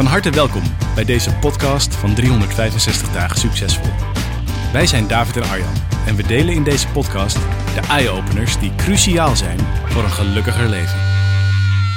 Van harte welkom bij deze podcast van 365 dagen succesvol. Wij zijn David en Arjan en we delen in deze podcast de eye-openers die cruciaal zijn voor een gelukkiger leven.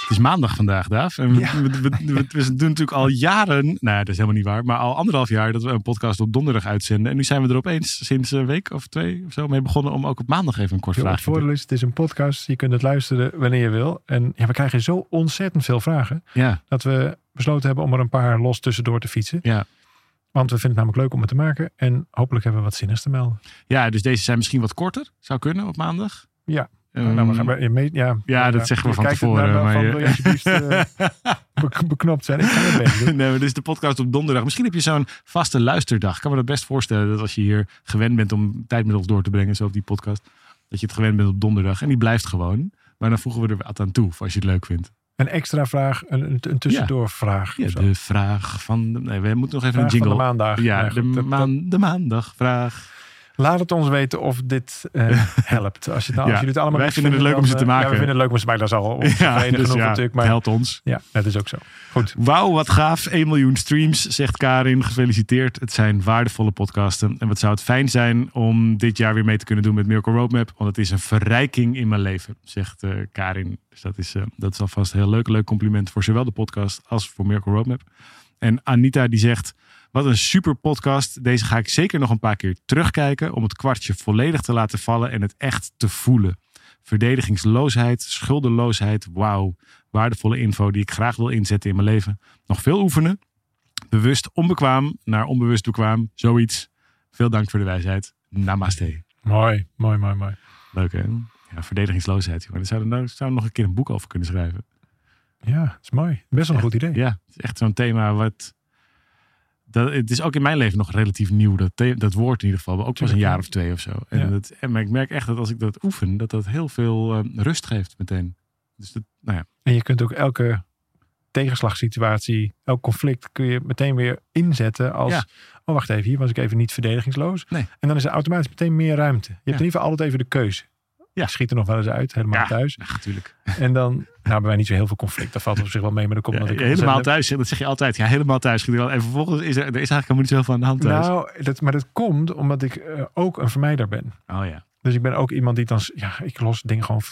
Het is maandag vandaag, Daaf. En we, Ja. we, we- we- we doen natuurlijk al jaren, nou dat is helemaal niet waar, maar al anderhalf jaar dat we een podcast op donderdag uitzenden. En nu zijn we er opeens sinds een week of twee of zo mee begonnen om ook op maandag even een kort het vraagje te voordeel is, het is een podcast. Je kunt het luisteren wanneer je wil. En ja, we krijgen zo ontzettend veel vragen. Ja, Dat we besloten hebben om er een paar los tussendoor te fietsen. ja. Want we vinden het namelijk leuk om het te maken. En hopelijk hebben we wat zinnigs te melden. ja, dus deze zijn misschien wat korter. Zou kunnen op maandag. Ja. Ehm, nou, we gaan bij, je mee, ja, ja, dat zeggen we van tevoren, me maar van, je- wil je alsjeblieft eh, be- beknopt zijn? Ik ga het nee, maar dit is de podcast op donderdag. Misschien heb je zo'n vaste luisterdag. Ik kan me dat best voorstellen dat als je hier gewend bent om tijd met ons door te brengen, zo op die podcast, dat je het gewend bent op donderdag. En die blijft gewoon. Maar dan voegen we er wat aan toe, als je het leuk vindt. Een extra vraag, een, een, tussendoorvraag. Ja, de vraag van. De, nee, we moeten nog even vraag een van jingle. de maandag. Ja, de, maan, de maandagvraag. Laat het ons weten of dit eh, helpt. Als, je het nou, als jullie het allemaal wij vinden het leuk om ze te eh, maken. Ja, we vinden het leuk om ze te maken. Dat is al Ja, dus genoeg het helpt ons. ja, dat is ook zo. Goed. Wauw, wat gaaf. 1 miljoen streams, zegt Karin. Gefeliciteerd. Het zijn waardevolle podcasten. En wat zou het fijn zijn om dit jaar weer mee te kunnen doen met Miracle Roadmap. Want het is een verrijking in mijn leven, zegt eh, Karin. Dus dat is, eh, dat is alvast een heel leuk, leuk compliment voor zowel de podcast als voor Miracle Roadmap. En Anita die zegt, wat een super podcast. Deze ga ik zeker nog een paar keer terugkijken om het kwartje volledig te laten vallen en het echt te voelen. Verdedigingsloosheid, schuldeloosheid, wauw. Waardevolle info die ik graag wil inzetten in mijn leven. Nog veel oefenen. Bewust onbekwaam naar onbewust bekwaam. Zoiets. Veel dank voor de wijsheid. Namaste. Mooi, mooi, mooi, mooi. Leuk hè? Ja, verdedigingsloosheid. Daar zouden we nou, nog een keer een boek over kunnen schrijven. Ja, dat is mooi. Best wel een goed idee. Ja, het is echt zo'n thema wat... Dat, het is ook in mijn leven nog relatief nieuw. Dat, dat woord in ieder geval. Ook pas een jaar of twee of zo. En, Ja. dat, en maar ik merk echt dat als ik dat oefen, dat dat heel veel eh, rust geeft meteen. Dus dat, nou ja. En je kunt ook elke tegenslagssituatie, elk conflict kun je meteen weer inzetten als... Ja. Oh, wacht even, hier was ik even niet verdedigingsloos. Nee. En dan is er automatisch meteen meer ruimte. Je hebt in ieder geval altijd even de keuze. Ja. Schiet er nog wel eens uit, helemaal Ja. thuis. Ja, natuurlijk. En dan nou, hebben wij niet zo heel veel conflict. Dat valt op zich wel mee, maar dan komt Ja, omdat ik helemaal thuis, dat zeg je altijd. Ja, helemaal thuis. En vervolgens is er, er is eigenlijk helemaal niet zoveel aan de hand thuis. Nou, dat, maar dat komt omdat ik eh, ook een vermijder ben. oh ja. Dus ik ben ook iemand die dan... Ja, ik los dingen gewoon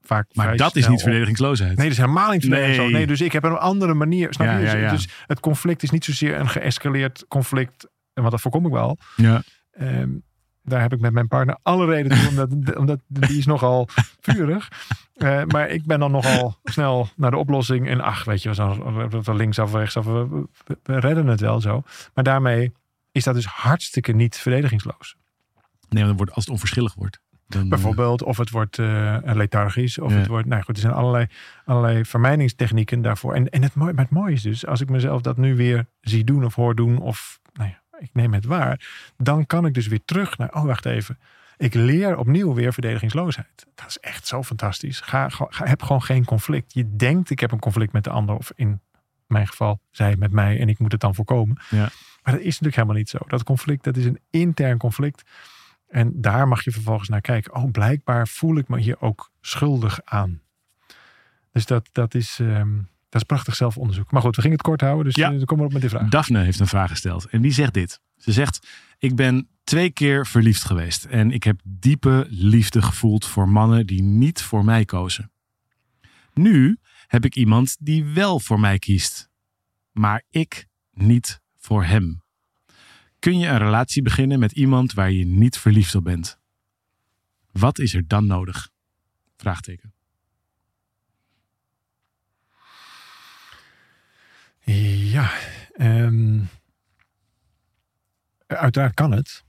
vaak Maar dat is niet op. verdedigingsloosheid. Nee, dat is helemaal niet verdedigingsloos. Nee. Nee, dus ik heb een andere manier. Snap je? Dus-. Dus het conflict is niet zozeer een geëscaleerd conflict. Want dat voorkom ik wel. Ja. Ehm, daar heb ik met mijn partner alle reden toe. Omdat, omdat die is nogal vurig. Eh, maar ik ben dan nogal snel naar de oplossing. En ach, weet je, zo, zo linksaf, rechtsaf. We, we- we redden het wel zo. Maar daarmee is dat dus hartstikke niet verdedigingsloos. Nee, dan wordt, als het onverschillig wordt. Dan, eh, Bijvoorbeeld, of het wordt eh, lethargisch, of Ja. het wordt, nou goed, er zijn allerlei, allerlei vermijdingstechnieken daarvoor. En, en het, mooie, maar het mooie is dus, als ik mezelf dat nu weer zie doen of hoor doen, of ik neem het waar, dan kan ik dus weer terug naar, oh wacht even, ik leer opnieuw weer verdedigingsloosheid. Dat is echt zo fantastisch. Ga, ga, heb gewoon geen conflict. Je denkt, ik heb een conflict met de ander, of in mijn geval, zij met mij, en ik moet het dan voorkomen. Ja. Maar dat is natuurlijk helemaal niet zo. Dat conflict, dat is een intern conflict. En daar mag je vervolgens naar kijken. Oh, blijkbaar voel ik me hier ook schuldig aan. Dus dat, dat, is, ehm, dat is prachtig zelfonderzoek. Maar goed, we gingen het kort houden. Dus Ja. ja. dan komen we op met die vraag. Daphne heeft een vraag gesteld. En die zegt dit. Ze zegt, ik ben twee keer verliefd geweest. En ik heb diepe liefde gevoeld voor mannen die niet voor mij kozen. Nu heb ik iemand die wel voor mij kiest. Maar ik niet voor hem. Kun je een relatie beginnen met iemand waar je niet verliefd op bent? Wat is er dan nodig? Vraagteken. Ja, ehm, uiteraard kan het.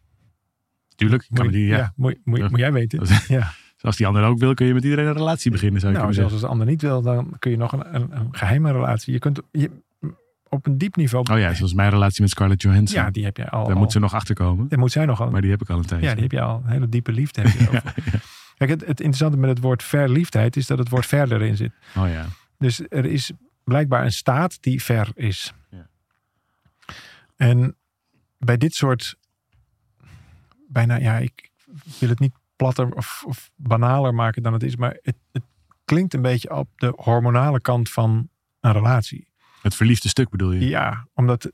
Tuurlijk, kan Moet, die, ja. ja, moet, moet, jij weten. Ja. Als die ander ook wil, kun je met iedereen een relatie beginnen, zou je Nou, zelfs zeggen. als de ander niet wil, dan kun je nog een, een, een geheime relatie. Je kunt je, op een diep niveau. Oh ja, zoals mijn relatie met Scarlett Johansson. ja die heb je al. Daar al- moet ze nog achter komen. daar moet zij nog al. Maar die heb ik al een tijdje. Ja, die heb je al. Een hele diepe liefde heb je. Kijk, het, het interessante met het woord verliefdheid is dat het woord verder in zit. Oh ja. Dus er is blijkbaar een staat die ver is. Ja. En bij dit soort bijna, ja, ik wil het niet platter of, of banaler maken dan het is, maar het, het klinkt een beetje op de hormonale kant van een relatie. Het verliefde stuk bedoel je? Ja, omdat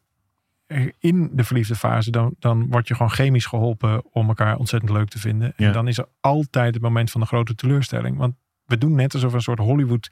in de verliefde fase, dan, dan word je gewoon chemisch geholpen om elkaar ontzettend leuk te vinden. Ja. En dan is er altijd het moment van de grote teleurstelling. Want we doen net alsof een soort Hollywood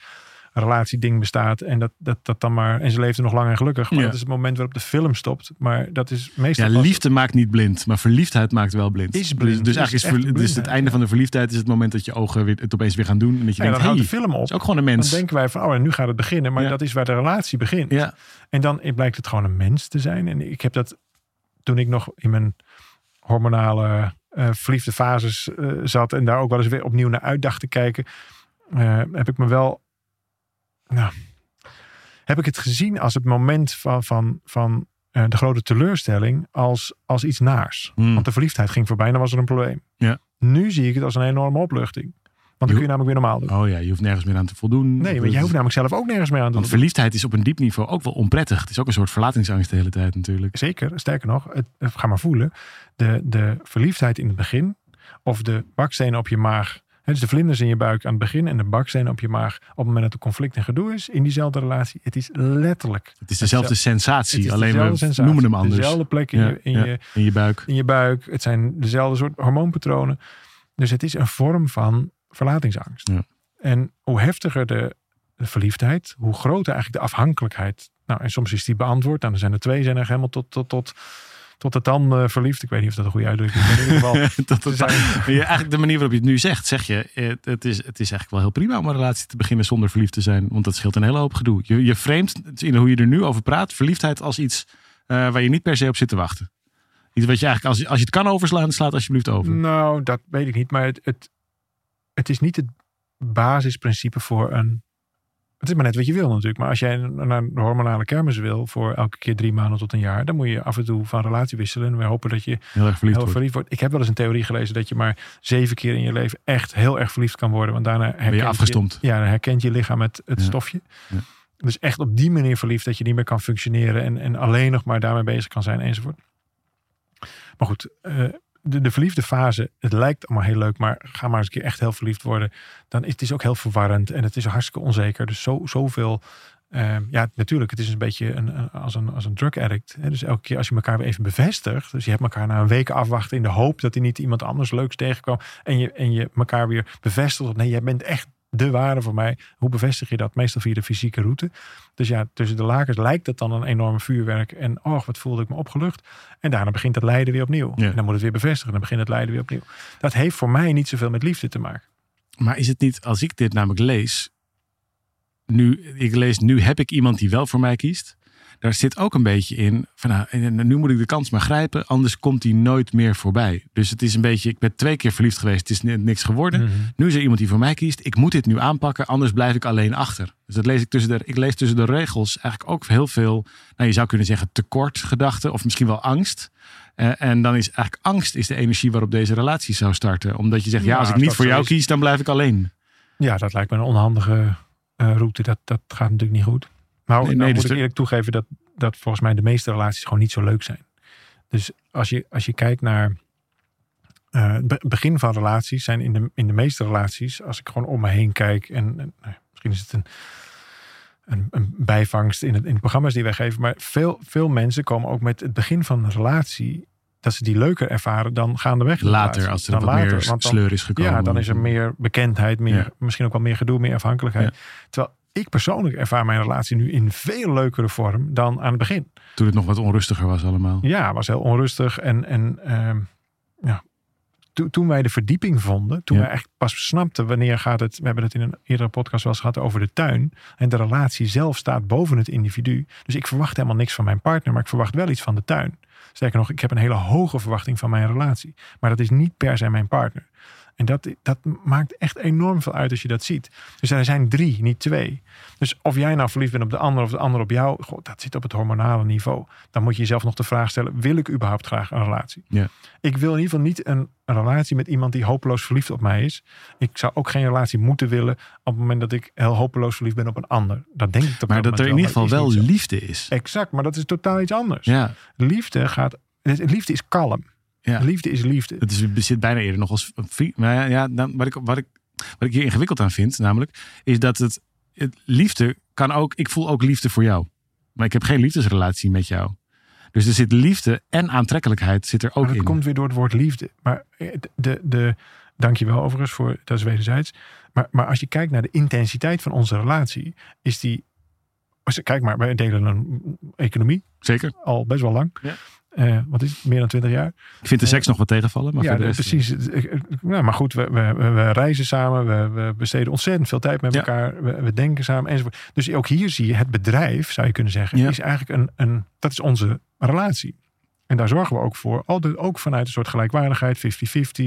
relatieding bestaat. En dat, dat, dat dan maar. En ze leefden nog lang en gelukkig. Maar Ja. dat is het moment waarop de film stopt. Maar dat is meestal. Ja, pas- liefde maakt niet blind, maar verliefdheid maakt wel blind. Is blind. Dus, dus Is eigenlijk is, dus het einde van de verliefdheid is het moment dat je ogen weer, het opeens weer gaan doen. En dat je denkt, dan houdt de film op. is ook gewoon een Dan mens. denken wij van, oh, en nu gaat het beginnen. Maar Ja. dat is waar de relatie begint. ja, En dan blijkt het gewoon een mens te zijn. En ik heb dat toen ik nog in mijn hormonale eh, verliefde fases eh, zat. En daar ook wel eens weer opnieuw naar uit dacht te kijken. eh, heb ik me wel. Nou, heb ik het gezien als het moment van, van, van eh, de grote teleurstelling als, als iets naars. Hmm. Want de verliefdheid ging voorbij en dan was er een probleem. Ja. Nu zie ik het als een enorme opluchting. Want dan kun je namelijk weer normaal doen. Oh ja, je hoeft nergens meer aan te voldoen. Nee, want jij hoeft namelijk zelf ook nergens meer aan te Want doen. verliefdheid is op een diep niveau ook wel onprettig. Het is ook een soort verlatingsangst de hele tijd natuurlijk. Zeker, sterker nog, het- ga maar voelen. De, de verliefdheid in het begin, of de bakstenen op je maag. Dus de vlinders in je buik aan het begin en de bakstenen op je maag op het moment dat er conflict en gedoe is in diezelfde relatie. Het is letterlijk. Het is dezelfde sensatie, het is alleen dezelfde we sensatie, noemen hem anders. Dezelfde plek in, Ja, je, in, ja, je, in je buik. in je buik. Het zijn dezelfde soort hormoonpatronen. Dus het is een vorm van verlatingsangst. Ja. En hoe heftiger de, de verliefdheid, hoe groter eigenlijk de afhankelijkheid. Nou, en soms is die beantwoord. Nou, dan zijn er twee, zijn er helemaal tot, tot, tot, tot de tanden verliefd. Ik weet niet of dat een goede uitdrukking is. In ieder geval, je, eigenlijk de manier waarop je het nu zegt, zeg je, eh, het is, het is eigenlijk wel heel prima om een relatie te beginnen zonder verliefd te zijn. Want dat scheelt een hele hoop gedoe. Je, je framet in hoe je er nu over praat, verliefdheid als iets eh, waar je niet per se op zit te wachten. Iets wat je eigenlijk, als, als je het kan overslaan, slaat alsjeblieft over. nou, dat weet ik niet. Maar het, het, het is niet het basisprincipe voor een... Het is maar net wat je wil natuurlijk. Maar als jij naar de hormonale kermis wil voor elke keer drie maanden tot een jaar, dan moet je af en toe van relatie wisselen. En we hopen dat je Heel erg verliefd heel wordt. verliefd wordt. Ik heb wel eens een theorie gelezen dat je maar zeven keer in je leven echt heel erg verliefd kan worden. Want daarna herkent Ben je afgestompt. ja, dan herkent je lichaam het, het Ja. stofje. Ja. Dus echt op die manier verliefd dat je niet meer kan functioneren en, en alleen nog maar daarmee bezig kan zijn enzovoort. Maar goed, eh, de, de verliefde fase, het lijkt allemaal heel leuk, maar ga maar eens een keer echt heel verliefd worden. Dan is het is ook heel verwarrend en het is hartstikke onzeker. Dus zo, zoveel. eh, ja, natuurlijk, het is een beetje een, als, een, als een drug addict. Hè? Dus elke keer als je elkaar weer even bevestigt. Dus je hebt elkaar na een week afwachten in de hoop dat hij niet iemand anders leuks tegenkwam. En je, en je elkaar weer bevestigt. Nee, jij bent echt de ware voor mij. Hoe bevestig je dat? Meestal via de fysieke route. Dus ja, tussen de lakens lijkt het dan een enorm vuurwerk. En oh, wat voelde ik me opgelucht. En daarna begint het lijden weer opnieuw. Ja. En dan moet het weer bevestigen. Dan begint het lijden weer opnieuw. Dat heeft voor mij niet zoveel met liefde te maken. Maar is het niet, als ik dit namelijk lees, nu, ik lees, nu heb ik iemand die wel voor mij kiest. Daar zit ook een beetje in van nou, nu moet ik de kans maar grijpen, anders komt die nooit meer voorbij. Dus het is een beetje, ik ben twee keer verliefd geweest, het is ni- niks geworden. Mhm. Nu is er iemand die voor mij kiest, ik moet dit nu aanpakken, anders blijf ik alleen achter. Dus dat lees ik tussen de, ik lees tussen de regels eigenlijk ook heel veel, nou je zou kunnen zeggen tekort gedachten of misschien wel angst. Eh, en dan is eigenlijk angst is de energie waarop deze relatie zou starten. Omdat je zegt, ja, Ja, als ik niet voor jou is. kies, dan blijf ik alleen. Ja, dat lijkt me een onhandige eh, route. Dat, dat gaat natuurlijk niet goed. Nou, Nee, nou nee, moet dus ik eerlijk toegeven dat, dat volgens mij de meeste relaties gewoon niet zo leuk zijn. Dus als je, als je kijkt naar eh, het be- begin van relaties, zijn in de, in de meeste relaties, als ik gewoon om me heen kijk, en, en, nou, misschien is het een, een, een bijvangst in, het, in de programma's die wij geven, maar veel, veel mensen komen ook met het begin van een relatie, dat ze die leuker ervaren dan gaandeweg. Later, als er Dan wat later, meer want dan- sleur is gekomen. ja, dan is er meer bekendheid, meer, Ja. misschien ook wel meer gedoe, meer afhankelijkheid. Terwijl ik persoonlijk ervaar mijn relatie nu in veel leukere vorm dan aan het begin. Toen het nog wat onrustiger was allemaal. Ja, was heel onrustig. En, en ehm, ja, to- toen wij de verdieping vonden, toen Ja. wij echt pas snapten wanneer gaat het, we hebben het in een eerdere podcast wel eens gehad over de tuin. En de relatie zelf staat boven het individu. Dus ik verwacht helemaal niks van mijn partner, maar ik verwacht wel iets van de tuin. Sterker nog, ik heb een hele hoge verwachting van mijn relatie. Maar dat is niet per se mijn partner. En dat, dat maakt echt enorm veel uit als je dat ziet. Dus er zijn drie, niet twee. Dus of jij nou verliefd bent op de ander of de ander op jou, goh, dat zit op het hormonale niveau. Dan moet je jezelf nog de vraag stellen: wil ik überhaupt graag een relatie? Ja. Ik wil in ieder geval niet een, een relatie met iemand die hopeloos verliefd op mij is. Ik zou ook geen relatie moeten willen op het moment dat ik heel hopeloos verliefd ben op een ander. Dat denk ik op Maar dat er in ieder geval wel liefde. liefde is. Exact, maar dat is totaal iets anders. Ja, Liefde gaat. Liefde is kalm. Ja. Liefde is liefde. Het is, zit bijna eerder nog als vriend. Maar ja, ja dan, wat, ik, wat, ik, wat ik hier ingewikkeld aan vind, namelijk, is dat het, het liefde kan ook. Ik voel ook liefde voor jou. maar ik heb geen liefdesrelatie met jou. Dus er zit liefde en aantrekkelijkheid zit er ook Maar dat in. komt weer door het woord liefde. Maar eh, de, de, dank je wel overigens voor, dat is wederzijds. Maar, maar als je kijkt naar de intensiteit van onze relatie, is die, kijk maar, wij delen een economie Zeker. al best wel lang. Ja. Eh, wat is het, meer dan twintig jaar? Ik vind de seks nog wat tegenvallen. Maar ja, de rest- precies. Eh, eh, Nou, maar goed, we, we, reizen samen, we, we besteden ontzettend veel tijd met Ja. elkaar, we, we denken samen enzovoort. Dus ook hier zie je het bedrijf, zou je kunnen zeggen, Ja. is eigenlijk een, een, dat is onze relatie. En daar zorgen we ook voor, altijd ook vanuit een soort gelijkwaardigheid, 50-50.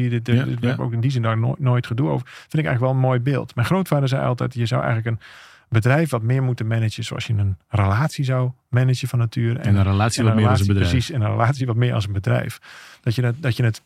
Dit, dit, Ja, dit- we hebben ook in die zin daar no- nooit gedoe over. Vind ik eigenlijk wel een mooi beeld. Mijn grootvader zei altijd, je zou eigenlijk een bedrijf wat meer moeten managen zoals je een relatie zou managen van nature. En een relatie en wat meer als een bedrijf. Precies, en een relatie wat meer als een bedrijf. Dat je het, dat je het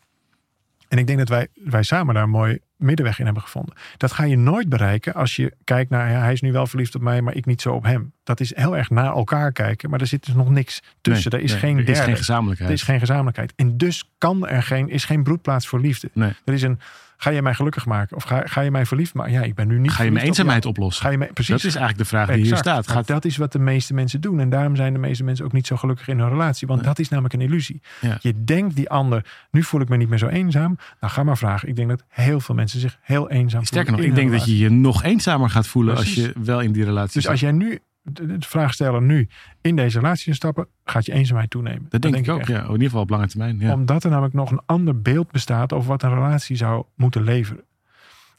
en ik denk dat wij, wij samen daar een mooi middenweg in hebben gevonden. Dat ga je nooit bereiken als je kijkt naar, ja, hij is nu wel verliefd op mij, maar ik niet zo op hem. Dat is heel erg naar elkaar kijken, maar er zit dus nog niks tussen. Nee, er is nee, geen er derde. is geen gezamenlijkheid. er is geen gezamenlijkheid. En dus kan er geen, is geen broedplaats voor liefde. Nee. Er is een, ga je mij gelukkig maken? Of ga, ga je mij verliefd maken? Ja, ik ben nu niet Ga je mijn op eenzaamheid oplossen? Ga je mij, precies. Dat is eigenlijk de vraag die hier staat. Gaat, dat is wat de meeste mensen doen. En daarom zijn de meeste mensen ook niet zo gelukkig in hun relatie. Want dat is namelijk een illusie. Ja. Je denkt die ander, nu voel ik me niet meer zo eenzaam. Nou, ga maar vragen. Ik denk dat heel veel mensen zich heel eenzaam sterker nog, ik denk dat je je nog eenzamer gaat voelen als je wel in die relatie Dus zit. als jij nu, de, de vraagsteller nu, in deze relatie zou stappen, gaat je eenzaamheid toenemen. Dat denk, ik ook, echt. ja. In ieder geval op lange termijn. Ja. Omdat er namelijk nog een ander beeld bestaat over wat een relatie zou moeten leveren.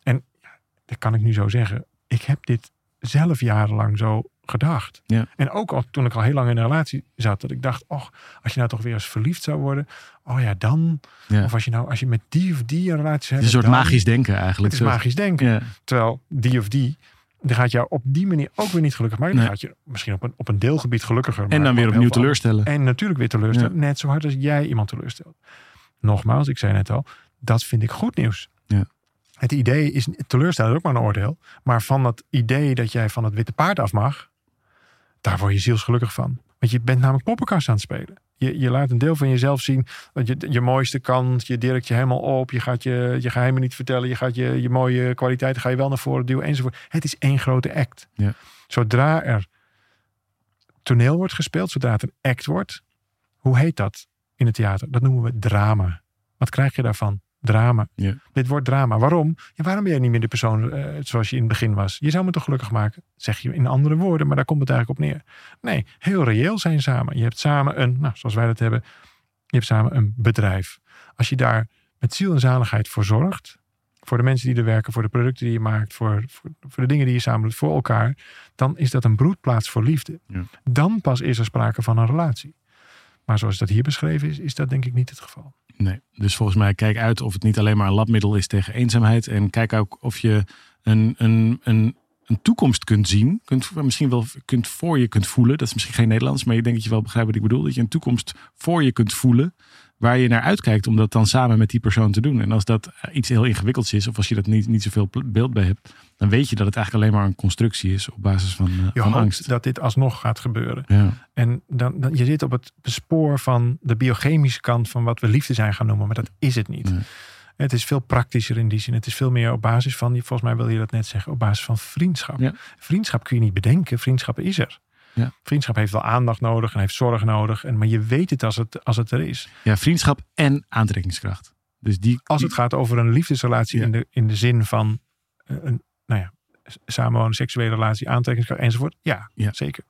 En ja, dat kan ik nu zo zeggen. Ik heb dit zelf jarenlang zo gedacht. Ja. En ook al toen ik al heel lang in een relatie zat, dat ik dacht, oh, als je nou toch weer eens verliefd zou worden, oh ja, dan. Ja. Of als je nou, als je met die of die een relatie hebt, een soort dan- magisch denken eigenlijk. Het is magisch denken. Ja. Terwijl die of die, die gaat jou op die manier ook weer niet gelukkig maken. Dan Nee. gaat je misschien op een, op een deelgebied gelukkiger En dan weer op opnieuw teleurstellen. en natuurlijk weer teleurstellen. Net zo hard als jij iemand teleurstelt. Nogmaals, ik zei net al, dat vind ik goed nieuws. Ja. Het idee is, teleurstellen is ook maar een oordeel. Maar van dat idee dat jij van het witte paard af mag, daar word je zielsgelukkig van. Want je bent namelijk poppenkast aan het spelen. Je, je laat een deel van jezelf zien. Je, je mooiste kant, je dirkt je helemaal op. Je gaat je, je geheimen niet vertellen. Je gaat je, je mooie kwaliteiten ga je wel naar voren duwen enzovoort. Het is één grote act. Ja. Zodra er toneel wordt gespeeld, zodra het een act wordt. Hoe heet dat in het theater? Dat noemen we drama. Wat krijg je daarvan? Drama. Ja. Dit wordt drama. Waarom? Ja, waarom ben jij niet meer de persoon eh, zoals je in het begin was? Je zou me toch gelukkig maken? Zeg je in andere woorden, maar daar komt het eigenlijk op neer. Nee, heel reëel zijn samen. Je hebt samen een, nou, zoals wij dat hebben, je hebt samen een bedrijf. Als je daar met ziel en zaligheid voor zorgt, voor de mensen die er werken, voor de producten die je maakt, voor, voor, voor de dingen die je samen doet, voor elkaar, dan is dat een broedplaats voor liefde. Ja. Dan pas is er sprake van een relatie. Maar zoals dat hier beschreven is, is dat denk ik niet het geval. Nee. Dus volgens mij kijk uit of het niet alleen maar een labmiddel is tegen eenzaamheid. En kijk ook of je een, een, een, een toekomst kunt zien. Kunt, misschien wel kunt voor je kunt voelen. Dat is misschien geen Nederlands, maar ik denk dat je wel begrijpt wat ik bedoel. Dat je een toekomst voor je kunt voelen. Waar je naar uitkijkt om dat dan samen met die persoon te doen. En als dat iets heel ingewikkelds is, of als je dat niet, niet zoveel beeld bij hebt, dan weet je dat het eigenlijk alleen maar een constructie is op basis van, hoopt angst. dat dit alsnog gaat gebeuren. Ja. En dan, dan, je zit op het spoor van de biochemische kant van wat we liefde zijn gaan noemen, maar dat is het niet. Nee. Het is veel praktischer in die zin. Het is veel meer op basis van, volgens mij wil je dat net zeggen, op basis van vriendschap. Ja. Vriendschap kun je niet bedenken, vriendschap is er. Ja. Vriendschap heeft wel aandacht nodig en heeft zorg nodig, en, maar je weet het als, het als het er is. ja, vriendschap en aantrekkingskracht. Dus die, Als het gaat over een liefdesrelatie Ja. in, de, in de zin van eh, een, nou ja, samenwonen, seksuele relatie, aantrekkingskracht enzovoort. Ja, Ja. zeker.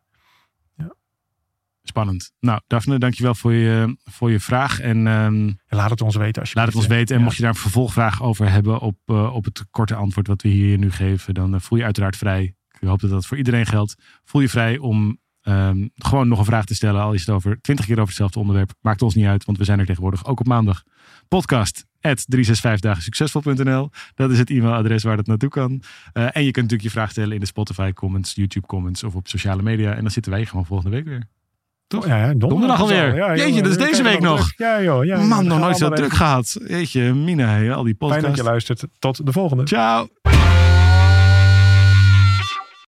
Spannend. Nou, Daphne, dankjewel voor je, voor je vraag. En ehm, laat het ons weten als je laat het ons weten. En Ja. mocht je daar een vervolgvraag over hebben op, eh, op het korte antwoord wat we hier nu geven, dan eh, voel je uiteraard vrij. Ik hoop dat dat voor iedereen geldt. Voel je vrij om ehm, gewoon nog een vraag te stellen. Al is het over twintig keer over hetzelfde onderwerp. Maakt ons niet uit, want we zijn er tegenwoordig ook op maandag. Podcast at 365dagensuccesvol.nl. Dat is het e-mailadres waar dat naartoe kan. Eh, en je kunt natuurlijk je vraag stellen in de Spotify comments, YouTube comments of op sociale media. En dan zitten wij gewoon volgende week weer. Toch? Ja, ja, donderdag, alweer. Ja, Jeetje, dat is we deze week nog. Ja joh. Ja, Man, nog nooit zo druk gehad. Jeetje, Mina, al die Fijn dat podcasts. je luistert. Tot de volgende. Ciao.